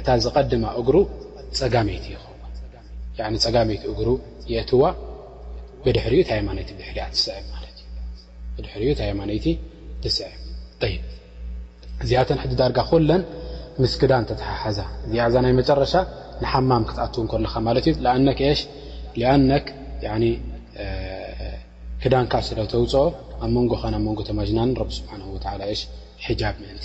እታ ዝቀድማ እግሩ ጸጋመይቲ ይኸውን ያኒ ጸጋመይቲ እግሩ የእትዋ ብድሕሪኡ እታ የማነይቲ ብድሕሪኣ ትስዕብ ማለት እዩ ብድሕሪኡ እታ የማነይቲ ትስዕብ ጠይብ እዚኣተን ሕጂ ዳርጋ ኩለን ምስ ክዳን ተተሓሓዛ እዚኣ እዛ ናይ መጨረሻ ንሓማም ክትኣትው ከለኻ ማለት እዩ ለኣነክ ኤሽ ለኣነክ ክዳንካ ስለ ተውፅኦ ኣብ መንጎኻን ኣብ መንጎ ተማጅናንን ረቢ ስብሓን ወተላ ኤሽ ሕጃብ ምእንቲ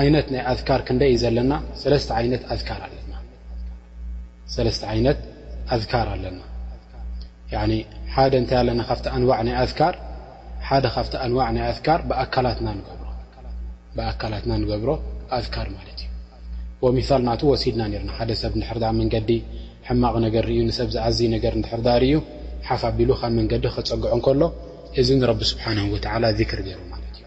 ዓይነት ናይ ኣዝካር ክንደይ እዩ ዘለና? ሰለስተ ዓይነት ኣዝካር ኣለና። ሰለስተ ዓይነት ኣዝካር ኣለና። ያኒ ሓደ እንታይ ኣለና ካብቲ ኣንዋዕ ናይ ኣዝካር ሓደ ካብቲ ኣንዋዕ ናይ ኣዝካር ብኣካላትና ንገብሮ ብኣካላትና ንገብሮ ኣዝካር ማለት እዩ። ወሚሳል ናቱ ወሲድና ኔርና ሓደ ሰብ እንድሕር ደኣ መንገዲ ሕማቕ ነገር ርእዩ ንሰብ ዝኣዝይ ነገር እንድሕር ደኣ ርእዩ ሓፍ ኣቢሉ ካብ መንገዲ ከጸግዖ እንከሎ እዚ ንረቢ ስብሓነሁ ወተዓላ ዚክር ገይሩ ማለት እዩ።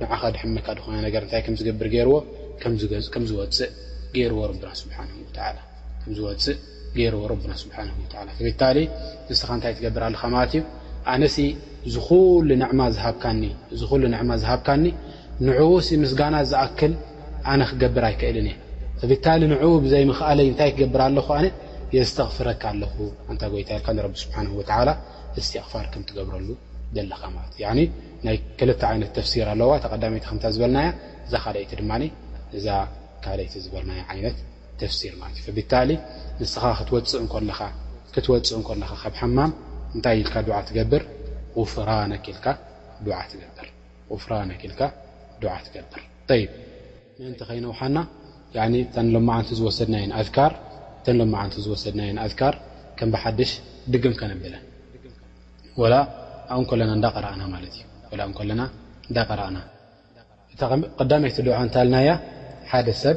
ንዓኻ ድሕመካ ድኾነ ነገር እንታይ ከም ዝገብር ገይርዎ ከም ዝወጽእ ገይርዎ ረብና ስብሓን ወተዓላ ከም ዝወጽእ ገይርዎ ረብና ስብሓን ወተዓላ ፍብታሊ ንስኻ እንታይ ትገብር ኣለኻ ማለት እዩ ኣነሲ እዚ ኹሉ ንዕማ ዝሃብካኒ እዚ ኹሉ ንዕማ ዝሃብካኒ ንዕኡሲ ምስጋና ዝኣክል ኣነ ክገብር ኣይክእልን እየ ብታሊ ንዕኡ ብዘይምክኣለይ እንታይ ክገብር ኣለኹ ኣነ የዝተቕፍረካ ኣለኹ ኣንታ ጎይታ ኢልካ ንረቢ ስብሓን ወተዓላ እስትቕፋር ከም ትገብረሉ ዘለኻ ማለት እዩ ናይ ክልተ ዓይነት ተፍሲር ኣለዋ እታ ቀዳመይቲ ከምታ ዝበልናያ እዛ ካልኣይቲ ድማ እዛ ካልኣይቲ ዝበልናያ ዓይነት ተፍሲር ማለት እዩ ፈቢታሊ ንስኻ ክትወጽእ እንኮለኻ ክትወጽእ እንኮለኻ ካብ ሓማም እንታይ ኢልካ ዱዓ ትገብር غፍራነክ ኢልካ ዱዓ ትገብር غፍራነክ ኢልካ ዱዓ ትገብር ጠይብ ምእንቲ ከይነውሓና እተን ሎማዓንቲ ዝወሰድናየን ኣዝካር ከም ብሓድሽ ድግም ከነብለን ወላ ኣብኡ ከለና እንዳቀራእና ማለት እዩ ወላ ኣብኡ ከለና እንዳቀራእና እታ ቀዳመይቲ ዱዓ እንታይ ኢልናያ ሓደ ሰብ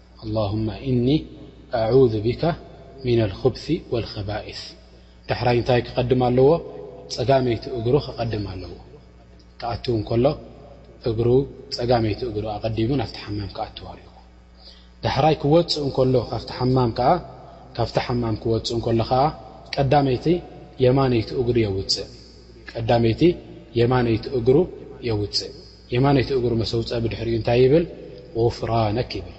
ኣላሁመ ኢኒ ኣዑዙ ቢከ ሚነል ኹብሲ ወል ኸባኢስ ዳሕራይ እንታይ ክቀድም ኣለዎ ጸጋመይቲ እግሩ ክቀድም ኣለዎ ክኣትው እንከሎ እግሩ ጸጋመይቲ እግሩ ኣቀዲሙ ናብቲ ሓማም ክኣትው ኣለዎ ዳሕራይ ክወጽእ እንከሎ ካብቲ ሓማም ከኣ ካብቲ ሓማም ክወጽእ እንከሎ ከኣ ቀዳመይቲ የማነይቲ እግሩ የውጽእ ቀዳመይቲ የማነይቲ እግሩ የውጽእ የማነይቲ እግሩ መሰውጸ ብድሕሪኡ እንታይ ይብል غፍራነክ ይብል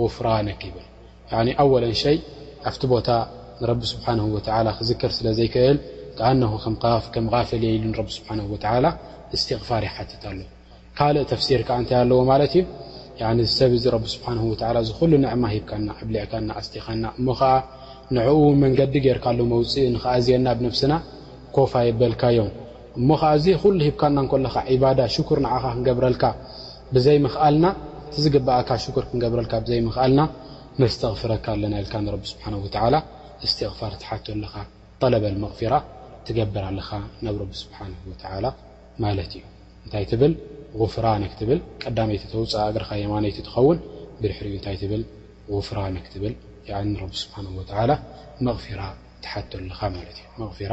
غፍራነክ ይብል ያኒ ኣወለን ሸይ ኣብቲ ቦታ ንረቢ ስብሓነሁ ወተዓላ ክዝከር ስለ ዘይክእል ከኣነሁ ከም ቃፍ ከም غፍል እየ ኢሉ ንረቢ ስብሓነሁ ወተዓላ እስትቕፋር ይሓትት ኣሎ ካልእ ተፍሲር ከኣ እንታይ ኣለዎ ማለት እዩ ያኒ እዚ ሰብ እዚ ረቢ ስብሓነሁ ወተዓላ እዚ ኩሉ ንዕማ ሂብካና ኣብሊዕካና ኣስቲኻና እሞ ኸኣ ንዕኡ መንገዲ ጌርካሉ መውጽኢ ንኽኣዝየና ብ ነብስና ኮፍ ኣየበልካዮን እሞ ኸኣ እዚ ኹሉ ሂብካና እንከለኻ ዒባዳ ሽኩር ንዓኻ ክንገብረልካ ብዘይ ምኽኣልና እቲ ዝግብኣካ ሽኩር ክንገብረልካ ብዘይ ምኽኣልና ነስተግፍረካ ኣለና ኢልካ ንረቢ ስብሓነሁ ወተዓላ እስቲግፋር ትሓቶ ኣለኻ ጠለብ ኣልመግፊራ ትገብር ኣለኻ ናብ ረቢ ስብሓነሁ ወተዓላ ማለት እዩ እንታይ ትብል ጉፍራነክ ትብል ቀዳመይቲ ተውጽኣ እግርኻ የማነይቲ ትኸውን ብድሕሪኡ እንታይ ትብል ጉፍራነክ ትብል ያዕኒ ንረቢ ስብሓነሁ ወተዓላ መግፊራ ትሓቶ ኣለኻ ማለት እዩ መግፊራ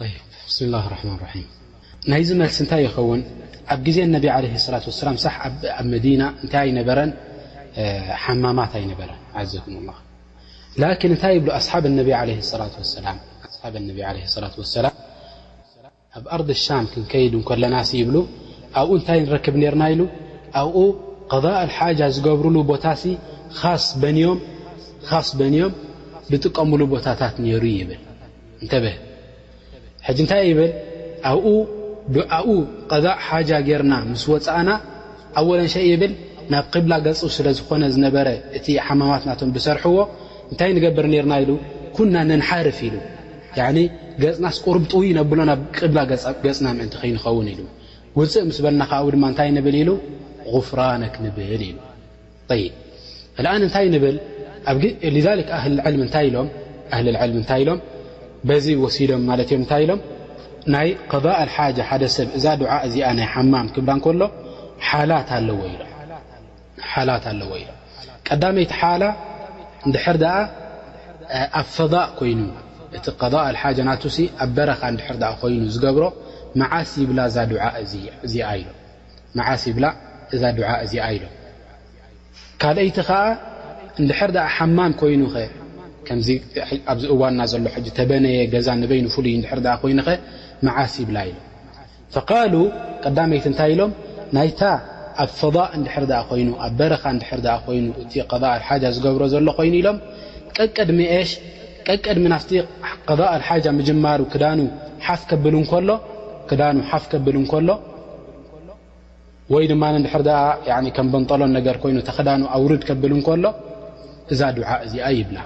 ብስሚላህ ራሕማን ራሒም ናይዚ መልሲ እንታይ ይኸውን ኣብ ግዜ ነቢ ዓለ ሰላት ወሰላም ሳሕ ኣብ መዲና እንታይ ኣይነበረን ሓማማት ኣይነበረን ዓዘኩም ላ ላኪን እንታይ ይብሉ ኣሓብ ነቢ ለ ላ ሰላም ኣሓብ ነቢ ለ ላት ወሰላም ኣብ ኣርዲ ሻም ክንከይዱ እንከለናሲ ይብሉ ኣብኡ እንታይ ንረክብ ነርና ኢሉ ኣብኡ ቐዛእ ልሓጃ ዝገብርሉ ቦታሲ ኻስ በንዮም ብጥቀምሉ ቦታታት ነይሩ ይብል እንተበ ሕጂ እንታይ ይብል ኣብኡ ዱዓኡ ቀዳእ ሓጃ ጌርና ምስ ወጻእና ኣወለን ሸይ ይብል ናብ ቂብላ ገጹ ስለ ዝኾነ ዝነበረ እቲ ሓማማት ናቶም ዝሰርሕዎ እንታይ ንገብር ኔርና ኢሉ ኩና ነንሓርፍ ኢሉ ያኒ ገጽናስ ቁሩብ ጥውይ ነብሎ ናብ ቅብላ ገጽና ምእንቲ ከይንኸውን ኢሉ ውጽእ ምስ በልና ከኣ ድማ እንታይ ንብል ኢሉ ጉፍራነክ ንብል ኢሉ ጠይብ እልኣን እንታይ ንብል ሊዛሊክ ኣህል ዕልም እንታይ ኢሎም ኣህል ዕልም እንታይ ኢሎም በዚ ወሲዶም ማለት እዮም እንታይ ኢሎም ናይ ቐضእ ሓጃ ሓደ ሰብ እዛ ዱዓ እዚኣ ናይ ሓማም ክብላ እንከሎ ሓላት ኣለዎ ኢሎም ሓላት ኣለዎ ኢሎም ቀዳመይቲ ሓላ እንድሕር ደኣ ኣብ ፈضእ ኮይኑ እቲ ቐض ሓጃ ናቱሲ ኣብ በረኻ እንድሕር ኮይኑ ዝገብሮ መዓስ ይብላ እዛ ዱዓ እዚኣ ኢሎም መዓስ ይብላዕ እዛ ዱዓ እዚኣ ኢሎም ካልኣይቲ ከዓ እንድሕር ኣ ሓማም ኮይኑኸ ከምዚ ኣብዚ እዋንና ዘሎ ሕጂ ተበነየ ገዛ ንበይኑ ፍሉይ እንድሕር ኣ ኮይኑኸ መዓስ ይብላ ኢሎም ፈቃሉ ቀዳመይቲ እንታይ ኢሎም ናይታ ኣብ ፈضእ እንድሕር ኣ ኮይኑ ኣብ በረኻ እንድሕር ኣ ኮይኑ እቲ ቐضእ ሓጃ ዝገብሮ ዘሎ ኮይኑ ኢሎም ቀቅድሚ ኤሽ ቀቅድሚ ናብቲ ቀዷእ ኣልሓጃ ምጅማሩ ክዳኑ ሓፍ ከብል እንከሎ ክዳኑ ሓፍ ከብል እንከሎ ወይ ድማ እንድሕር ደኣ ከም በንጠሎን ነገር ኮይኑ ተክዳኑ ኣውርድ ከብል እንከሎ እዛ ዱዓ እዚኣ ይብላ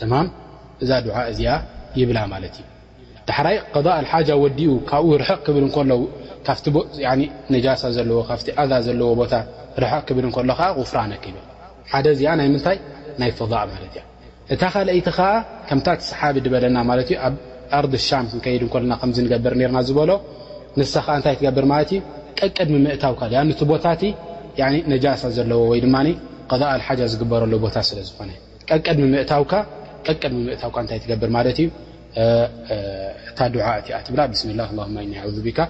ተማም እዛ ዱዓ እዚኣ ይብላ ማለት እዩ ዳሕራይ ቀዷእ ኣልሓጃ ወዲኡ ካብኡ ርሕቕ ክብል እንከሎ ካብቲ ነጃሳ ዘለዎ ካብቲ ኣዛ ዘለዎ ቦታ ርሕቕ ክብል እንከሎ ከዓ ቁፍራነክ ይብል ሓደ እዚኣ ናይ ምንታይ ናይ ፈዳእ ማለት እያ እታ ካልኣይቲ ከኣ ከምታ እቲ ሰሓቢ ድበለና ማለት እዩ ኣብ ኣርድ ሻም ክንከይድ እንከለና ከምዚ ንገብር ኔርና ዝበሎ ንሳ ከኣ እንታይ ትገብር ማለት እዩ ቀቅድሚ ምእታውካ ሊኣኑ እቲ ቦታ እቲ ነጃሳ ዘለዎ ወይ ድማ ቀضእ ኣልሓጃ ዝግበረሉ ቦታ ስለ ዝኾነ ቀቅድሚ ምእታውካ ቀቅድሚ ምእታውካ እንታይ ትገብር ማለት እዩ እታ ዱዓ እቲኣ ትብላ ብስሚላ ኣላሁማ ኢኒ ኣዑዙ ቢካ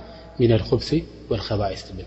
ሚነል ኹብሲ ወልኸባኢስ ትብል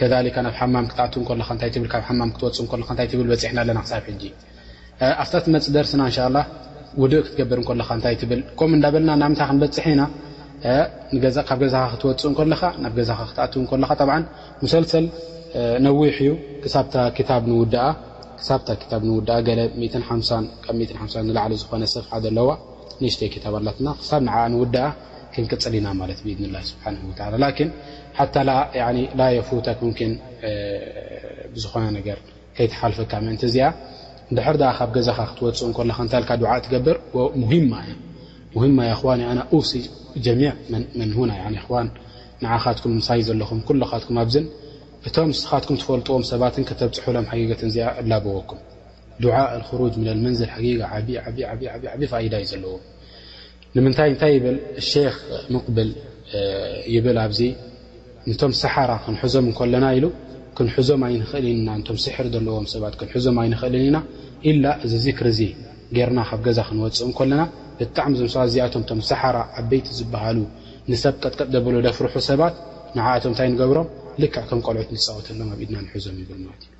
ከዛሊካ ናብ ሓማም ክትኣቱ ከለኻ እንታይ ትብል ካብ ሓማም ክትወጽእ ከለኻ እንታይ ትብል በጺሕና ኣለና ክሳብ ሕጂ ኣብታ ትመጽእ ደርስና እንሻላህ ውድእ ክትገብር ከለኻ እንታይ ትብል ከምኡ እንዳበልና ናምንታይ ክንበጽሕ ኢና ካብ ገዛኻ ክትወጽእ ከለኻ ናብ ገዛኻ ክትኣት ከለኻ ጠብዓ ሙሰልሰል ነዊሕ እዩ ክሳብታ ክታብ ንውድኣ ክሳብታ ክታብ ንውድኣ ገለ ካብ ሓ ንላዕሊ ዝኾነ ሰፍሓ ዘለዋ ንእሽተይ ክታብ ኣላትና ክሳብ ንዓኣ ንውድኣ ክንቅጽል ኢና ማለት ብኢድኒላ ስብሓን ወላ ላኪን ሓታ ላ የፉተክ ምኪን ብዝኮነ ነገር ከይትሓልፈካ ምእንቲ እዚኣ እንድሕር ድኣ ካብ ገዛካ ክትወፅእ እንኮለካ እንታይ ኢልካ ዱዓ ትገብር ሙሂማ እያ ሙሂማ እያ እኽዋኒ ኣና ኡሲ ጀሚዕ መን ሁና ያኒ እኽዋን ንዓካትኩም ምሳይ ዘለኩም ኩልካትኩም ኣብዝን እቶም ንስካትኩም ትፈልጥዎም ሰባትን ከተብፅሑሎም ሓጊገት እዚኣ እላበወኩም ዱዓ ኣልክሩጅ ምነል መንዝል ሓጊጋ ዓብይ ዓብይ ዓብይ ዓብይ ፋይዳ እዩ ዘለዎ ንምንታይ እንታይ ይብል ሸክ ሙቅብል ይብል ኣብዚ ንቶም ሰሓራ ክንሕዞም እንከለና ኢሉ ክንሕዞም ኣይንኽእል ኢና ንቶም ስሕር ዘለዎም ሰባት ክንሕዞም ኣይንኽእልን ኢና ኢላ እዚ ዚክሪ እዚ ጌርና ካብ ገዛ ክንወፅእ እንከለና ብጣዕሚ ዞም ሰባት እዚኣቶም ቶም ሰሓራ ዓበይቲ ዝበሃሉ ንሰብ ቀጥቀጥ ደብሉ ደፍርሑ ሰባት ንዓኣቶም እንታይ ንገብሮም ልክዕ ከም ቆልዑት ንፃወተሎም ኣብ ኢድና ንሕዞም ይብል ማለት እዩ